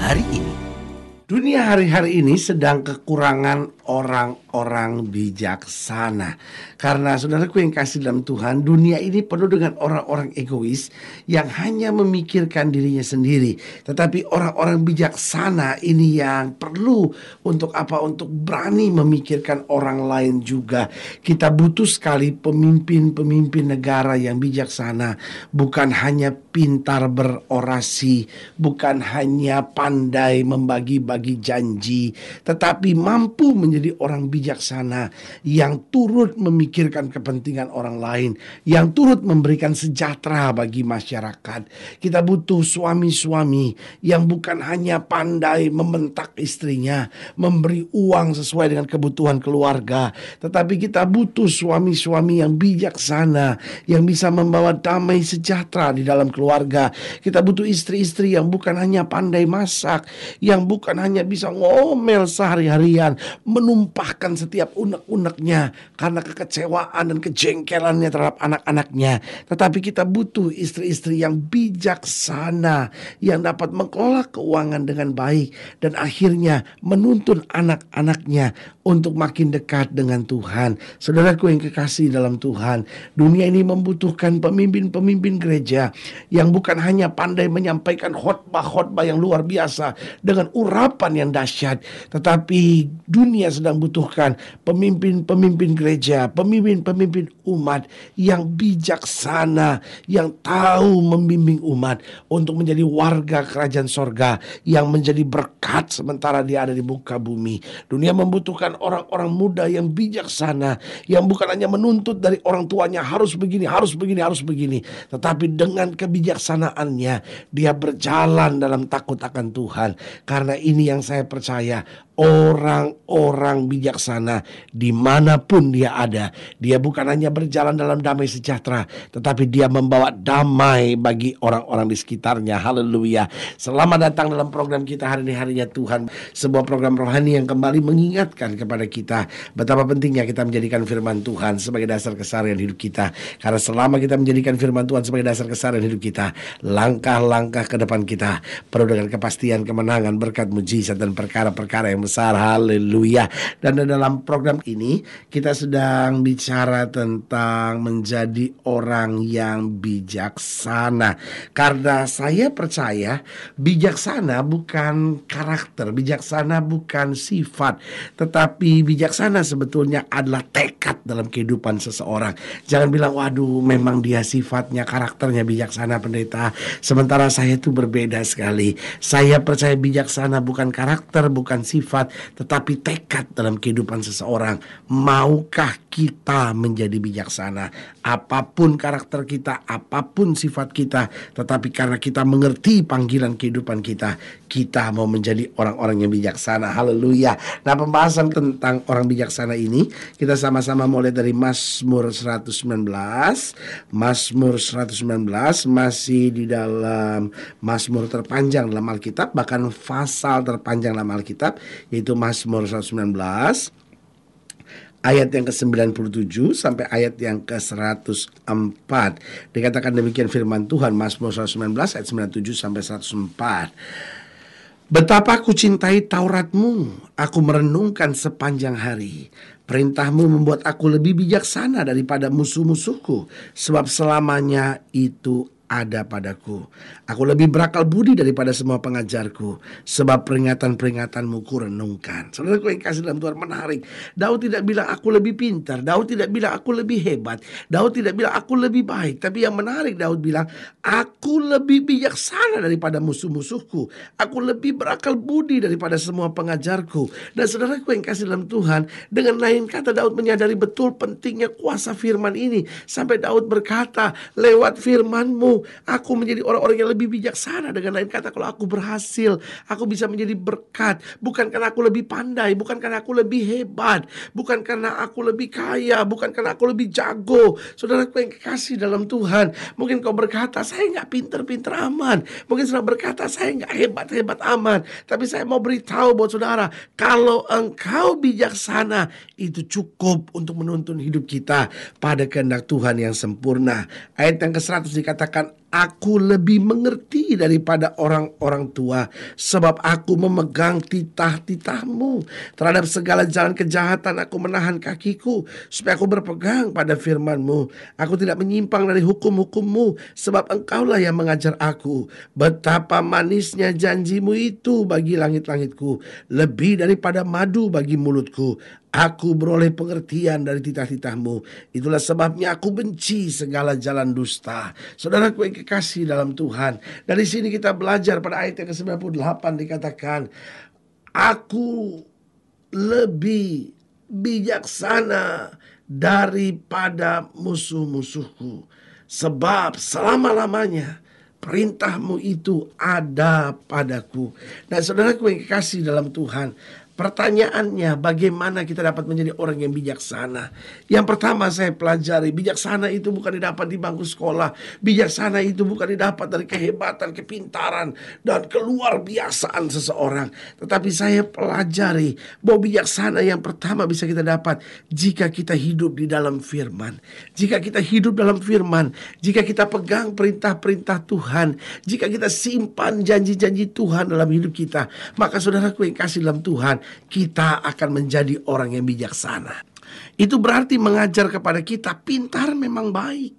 hari ini. Dunia hari-hari ini sedang kekurangan orang-orang bijaksana. Karena saudaraku yang kasih dalam Tuhan, dunia ini penuh dengan orang-orang egois yang hanya memikirkan dirinya sendiri. Tetapi orang-orang bijaksana ini yang perlu untuk apa? Untuk berani memikirkan orang lain juga. Kita butuh sekali pemimpin-pemimpin negara yang bijaksana, bukan hanya pintar berorasi, bukan hanya pandai membagi-bagi bagi janji, tetapi mampu menjadi orang bijaksana yang turut memikirkan kepentingan orang lain, yang turut memberikan sejahtera bagi masyarakat. Kita butuh suami-suami yang bukan hanya pandai membentak istrinya, memberi uang sesuai dengan kebutuhan keluarga, tetapi kita butuh suami-suami yang bijaksana, yang bisa membawa damai sejahtera di dalam keluarga. Kita butuh istri-istri yang bukan hanya pandai masak, yang bukan hanya bisa ngomel sehari-harian, menumpahkan setiap unek-uneknya karena kekecewaan dan kejengkelannya terhadap anak-anaknya. Tetapi kita butuh istri-istri yang bijaksana, yang dapat mengelola keuangan dengan baik dan akhirnya menuntun anak-anaknya untuk makin dekat dengan Tuhan. Saudaraku yang kekasih dalam Tuhan, dunia ini membutuhkan pemimpin-pemimpin gereja yang bukan hanya pandai menyampaikan khotbah-khotbah yang luar biasa dengan urap kehidupan yang dahsyat. Tetapi dunia sedang butuhkan pemimpin-pemimpin gereja, pemimpin-pemimpin umat yang bijaksana, yang tahu membimbing umat untuk menjadi warga kerajaan sorga yang menjadi berkat sementara dia ada di muka bumi. Dunia membutuhkan orang-orang muda yang bijaksana, yang bukan hanya menuntut dari orang tuanya harus begini, harus begini, harus begini. Tetapi dengan kebijaksanaannya, dia berjalan dalam takut akan Tuhan. Karena ini yang saya percaya orang-orang bijaksana di mana pun dia ada. Dia bukan hanya berjalan dalam damai sejahtera, tetapi dia membawa damai bagi orang-orang di sekitarnya. Haleluya. Selamat datang dalam program kita hari ini harinya Tuhan. Sebuah program rohani yang kembali mengingatkan kepada kita betapa pentingnya kita menjadikan firman Tuhan sebagai dasar keseharian hidup kita. Karena selama kita menjadikan firman Tuhan sebagai dasar keseharian hidup kita, langkah-langkah ke depan kita penuh dengan kepastian kemenangan berkat mujizat dan perkara-perkara yang besar. Haleluya. Dan dalam program ini kita sedang bicara tentang menjadi orang yang bijaksana. Karena saya percaya bijaksana bukan karakter, bijaksana bukan sifat, tetapi bijaksana sebetulnya adalah tekad dalam kehidupan seseorang. Jangan bilang waduh memang dia sifatnya karakternya bijaksana pendeta, sementara saya itu berbeda sekali. Saya percaya bijaksana bukan karakter, bukan sifat tetapi tekad dalam kehidupan seseorang. Maukah kita menjadi bijaksana? Apa pun karakter kita, apa pun sifat kita, tetapi karena kita mengerti panggilan kehidupan kita, kita mau menjadi orang-orang yang bijaksana. Haleluya. Nah, pembahasan tentang orang bijaksana ini kita sama-sama mulai dari Mazmur 119. Mazmur 119 masih di dalam Mazmur terpanjang dalam Alkitab, bahkan pasal terpanjang dalam Alkitab yaitu Mazmur 119 ayat yang ke-97 sampai ayat yang ke-104. Dikatakan demikian firman Tuhan Mazmur 119 ayat 97 sampai 104. Betapa aku cintai Tauratmu, aku merenungkan sepanjang hari. Perintahmu membuat aku lebih bijaksana daripada musuh-musuhku, sebab selamanya itu ada padaku. Aku lebih berakal budi daripada semua pengajarku, sebab peringatan-peringatanmu ku renungkan. Saudara yang kasih dalam Tuhan menarik. Daud tidak bilang aku lebih pintar, Daud tidak bilang aku lebih hebat, Daud tidak bilang aku lebih baik. Tapi yang menarik Daud bilang, aku lebih bijaksana daripada musuh-musuhku. Aku lebih berakal budi daripada semua pengajarku. Dan saudaraku yang kasih dalam Tuhan, dengan lain kata Daud menyadari betul pentingnya kuasa firman ini. Sampai Daud berkata, lewat firmanmu aku menjadi orang-orang yang lebih bijaksana. Dengan lain kata, kalau aku berhasil, aku bisa menjadi berkat. Bukan karena aku lebih pandai, bukan karena aku lebih hebat, bukan karena aku lebih kaya, bukan karena aku lebih jago. Saudara aku yang kasih dalam Tuhan, mungkin kau berkata, saya nggak pinter-pinter aman. Mungkin saudara berkata, saya nggak hebat-hebat aman. Tapi saya mau beritahu buat saudara, kalau engkau bijaksana, itu cukup untuk menuntun hidup kita pada kehendak Tuhan yang sempurna. Ayat yang ke-100 dikatakan Aku lebih mengerti daripada orang-orang tua. Sebab aku memegang titah-titahmu. Terhadap segala jalan kejahatan aku menahan kakiku Supaya aku berpegang pada firmanmu. Aku tidak menyimpang dari hukum-hukummu Sebab engkaulah yang mengajar aku. Betapa manisnya janjimu itu bagi langit-langitku Lebih daripada madu bagi mulutku. Aku beroleh pengertian dari titah-titahmu. Itulah sebabnya aku benci segala jalan dusta. Saudaraku kekasih dalam Tuhan. Dari sini kita belajar pada ayat yang ke-98 dikatakan. Aku lebih bijaksana daripada musuh-musuhku. Sebab selama-lamanya perintahmu itu ada padaku. Dan saudaraku yang kekasih dalam Tuhan, Pertanyaannya, bagaimana kita dapat menjadi orang yang bijaksana? Yang pertama saya pelajari, bijaksana itu bukan didapat di bangku sekolah. Bijaksana itu bukan didapat dari kehebatan, kepintaran, dan keluar biasaan seseorang. Tetapi saya pelajari bahwa bijaksana yang pertama bisa kita dapat jika kita hidup di dalam firman. Jika kita hidup dalam firman, jika kita pegang perintah-perintah Tuhan, jika kita simpan janji-janji Tuhan dalam hidup kita, maka saudaraku yang kasih dalam Tuhan, kita akan menjadi orang yang bijaksana. Itu berarti mengajar kepada kita pintar memang baik.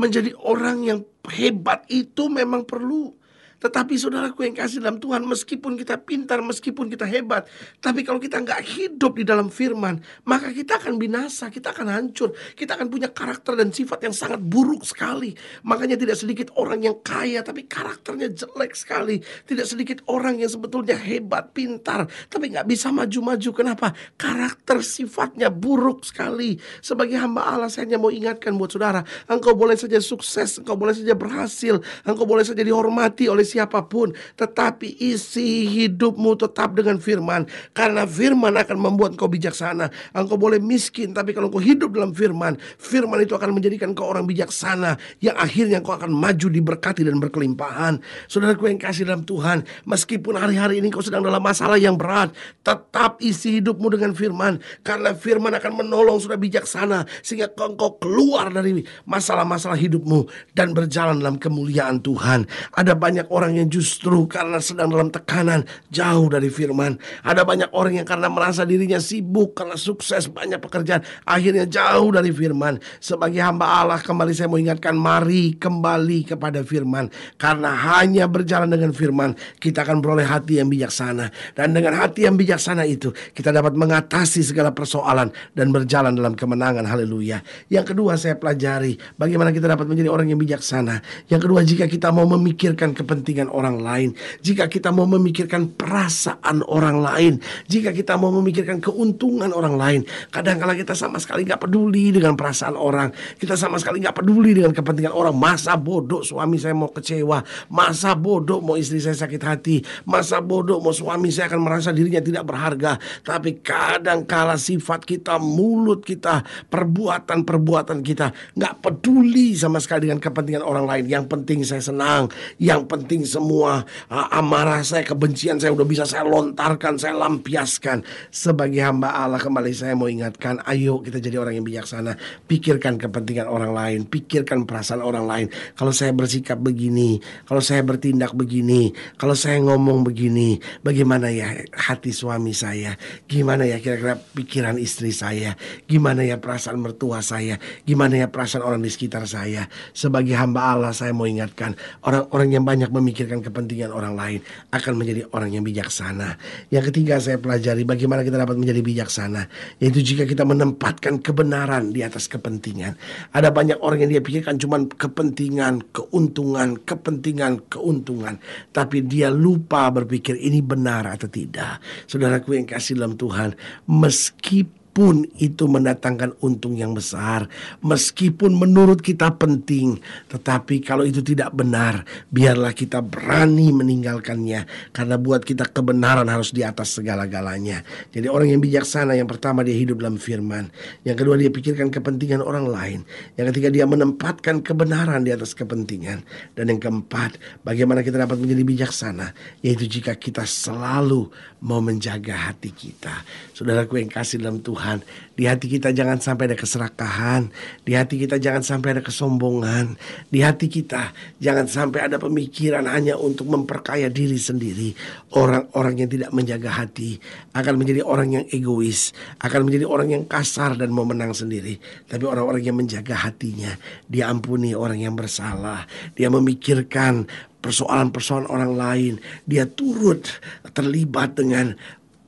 Menjadi orang yang hebat itu memang perlu. Tetapi saudaraku yang kasih dalam Tuhan, meskipun kita pintar, meskipun kita hebat, tapi kalau kita nggak hidup di dalam firman, maka kita akan binasa, kita akan hancur, kita akan punya karakter dan sifat yang sangat buruk sekali. Makanya tidak sedikit orang yang kaya, tapi karakternya jelek sekali. Tidak sedikit orang yang sebetulnya hebat, pintar, tapi nggak bisa maju-maju. Kenapa? Karakter sifatnya buruk sekali. Sebagai hamba Allah, saya hanya mau ingatkan buat saudara, engkau boleh saja sukses, engkau boleh saja berhasil, engkau boleh saja dihormati oleh siapa pun, tetapi isi hidupmu tetap dengan firman. Karena firman akan membuat kau bijaksana. Engkau boleh miskin, tapi kalau kau hidup dalam firman, firman itu akan menjadikan kau orang bijaksana yang akhirnya kau akan maju diberkati dan berkelimpahan. Saudaraku yang kasih dalam Tuhan, meskipun hari-hari ini kau sedang dalam masalah yang berat, tetap isi hidupmu dengan firman. Karena firman akan menolong sudah bijaksana sehingga kau keluar dari masalah-masalah hidupmu dan berjalan dalam kemuliaan Tuhan. Ada banyak orang orang yang justru karena sedang dalam tekanan jauh dari firman. Ada banyak orang yang karena merasa dirinya sibuk karena sukses banyak pekerjaan akhirnya jauh dari firman. Sebagai hamba Allah kembali saya mau ingatkan mari kembali kepada firman karena hanya berjalan dengan firman kita akan beroleh hati yang bijaksana dan dengan hati yang bijaksana itu kita dapat mengatasi segala persoalan dan berjalan dalam kemenangan. Haleluya. Yang kedua saya pelajari bagaimana kita dapat menjadi orang yang bijaksana. Yang kedua jika kita mau memikirkan kepentingan kepentingan orang lain, jika kita mau memikirkan perasaan orang lain, jika kita mau memikirkan keuntungan orang lain, kadang-kala kita sama sekali nggak peduli dengan perasaan orang, kita sama sekali nggak peduli dengan kepentingan orang. Masa bodoh suami saya mau kecewa, masa bodoh mau istri saya sakit hati, masa bodoh mau suami saya akan merasa dirinya tidak berharga. Tapi kadang-kala sifat kita, mulut kita, perbuatan-perbuatan kita nggak peduli sama sekali dengan kepentingan orang lain. Yang penting saya senang, yang penting posting semua uh, amarah saya, kebencian saya udah bisa saya lontarkan, saya lampiaskan. Sebagai hamba Allah kembali saya mau ingatkan, ayo kita jadi orang yang bijaksana. Pikirkan kepentingan orang lain, pikirkan perasaan orang lain. Kalau saya bersikap begini, kalau saya bertindak begini, kalau saya ngomong begini, bagaimana ya hati suami saya? Gimana ya kira-kira pikiran istri saya? Gimana ya perasaan mertua saya? Gimana ya perasaan orang di sekitar saya? Sebagai hamba Allah saya mau ingatkan, orang-orang yang banyak memikirkan kepentingan orang lain akan menjadi orang yang bijaksana. Yang ketiga saya pelajari bagaimana kita dapat menjadi bijaksana, yaitu jika kita menempatkan kebenaran di atas kepentingan. Ada banyak orang yang dia pikirkan cuma kepentingan, keuntungan, kepentingan, keuntungan, tapi dia lupa berpikir ini benar atau tidak. Saudaraku yang kasih dalam Tuhan, meskipun pun itu mendatangkan untung yang besar, meskipun menurut kita penting, tetapi kalau itu tidak benar, biarlah kita berani meninggalkannya, karena buat kita kebenaran harus di atas segala-galanya. Jadi, orang yang bijaksana, yang pertama, dia hidup dalam firman, yang kedua, dia pikirkan kepentingan orang lain, yang ketiga, dia menempatkan kebenaran di atas kepentingan, dan yang keempat, bagaimana kita dapat menjadi bijaksana, yaitu jika kita selalu mau menjaga hati kita. Saudaraku yang kasih dalam Tuhan. Tuhan. Di hati kita jangan sampai ada keserakahan. Di hati kita jangan sampai ada kesombongan. Di hati kita jangan sampai ada pemikiran hanya untuk memperkaya diri sendiri. Orang-orang yang tidak menjaga hati akan menjadi orang yang egois, akan menjadi orang yang kasar dan mau menang sendiri. Tapi orang-orang yang menjaga hatinya, dia ampuni orang yang bersalah. Dia memikirkan persoalan-persoalan orang lain. Dia turut terlibat dengan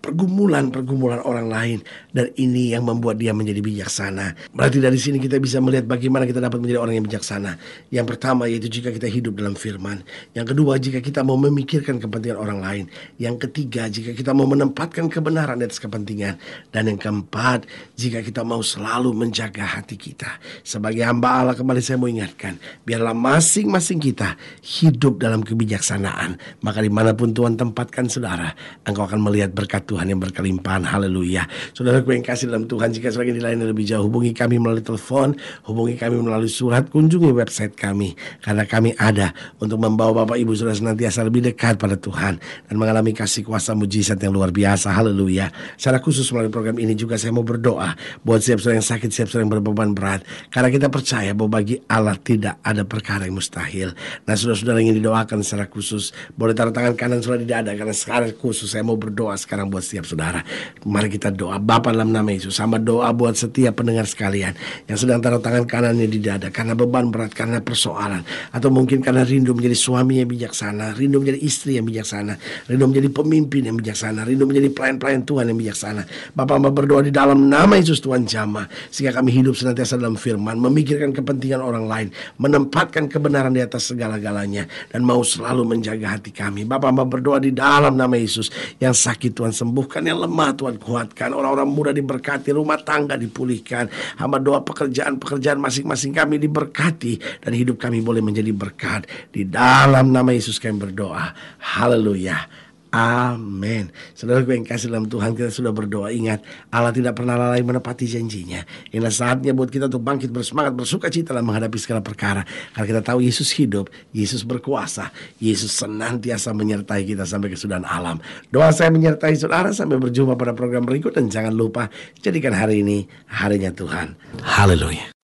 pergumulan-pergumulan orang lain dan ini yang membuat dia menjadi bijaksana. Berarti dari sini kita bisa melihat bagaimana kita dapat menjadi orang yang bijaksana. Yang pertama yaitu jika kita hidup dalam firman. Yang kedua jika kita mau memikirkan kepentingan orang lain. Yang ketiga jika kita mau menempatkan kebenaran di atas kepentingan. Dan yang keempat jika kita mau selalu menjaga hati kita. Sebagai hamba Allah kembali saya mau ingatkan. Biarlah masing-masing kita hidup dalam kebijaksanaan. Maka di mana pun Tuhan tempatkan saudara. Engkau akan melihat berkat Tuhan yang berkelimpahan. Haleluya. Saudara yang kasih dalam Tuhan, jika sebagai nilai yang lebih jauh, hubungi kami melalui telepon, hubungi kami melalui surat, kunjungi website kami. Karena kami ada untuk membawa Bapak Ibu Saudara senantiasa lebih dekat pada Tuhan dan mengalami kasih kuasa mujizat yang luar biasa. Haleluya. Secara khusus melalui program ini juga saya mau berdoa buat siap yang sakit, siap yang berbeban berat. Karena kita percaya bahwa bagi Allah tidak ada perkara yang mustahil. Nah saudara-saudara ingin didoakan secara khusus, boleh taruh tangan kanan saudara tidak ada. Karena sekarang khusus saya mau berdoa sekarang buat setiap saudara. Mari kita doa. Bapa dalam nama Yesus. Sama doa buat setiap pendengar sekalian yang sedang taruh tangan kanannya di dada karena beban berat, karena persoalan. Atau mungkin karena rindu menjadi suami yang bijaksana, rindu menjadi istri yang bijaksana, rindu menjadi pemimpin yang bijaksana, rindu menjadi pelayan-pelayan Tuhan yang bijaksana. Bapak Bapak berdoa di dalam nama Yesus Tuhan jama. Sehingga kami hidup senantiasa dalam firman, memikirkan kepentingan orang lain, menempatkan kebenaran di atas segala-galanya, dan mau selalu menjaga hati kami. Bapak Bapak berdoa di dalam nama Yesus yang sakit Tuhan sembuh sembuhkan yang lemah Tuhan kuatkan. Orang-orang muda diberkati rumah tangga dipulihkan. Hamba doa pekerjaan-pekerjaan masing-masing kami diberkati dan hidup kami boleh menjadi berkat. Di dalam nama Yesus kami berdoa. Haleluya Amin. Saudara gue yang kasih dalam Tuhan kita sudah berdoa. Ingat Allah tidak pernah lalai menepati janjinya. Inilah saatnya buat kita untuk bangkit bersemangat bersuka cita dalam menghadapi segala perkara. Karena kita tahu Yesus hidup, Yesus berkuasa, Yesus senantiasa menyertai kita sampai kesudahan alam. Doa saya menyertai saudara sampai berjumpa pada program berikut dan jangan lupa jadikan hari ini harinya Tuhan. Haleluya.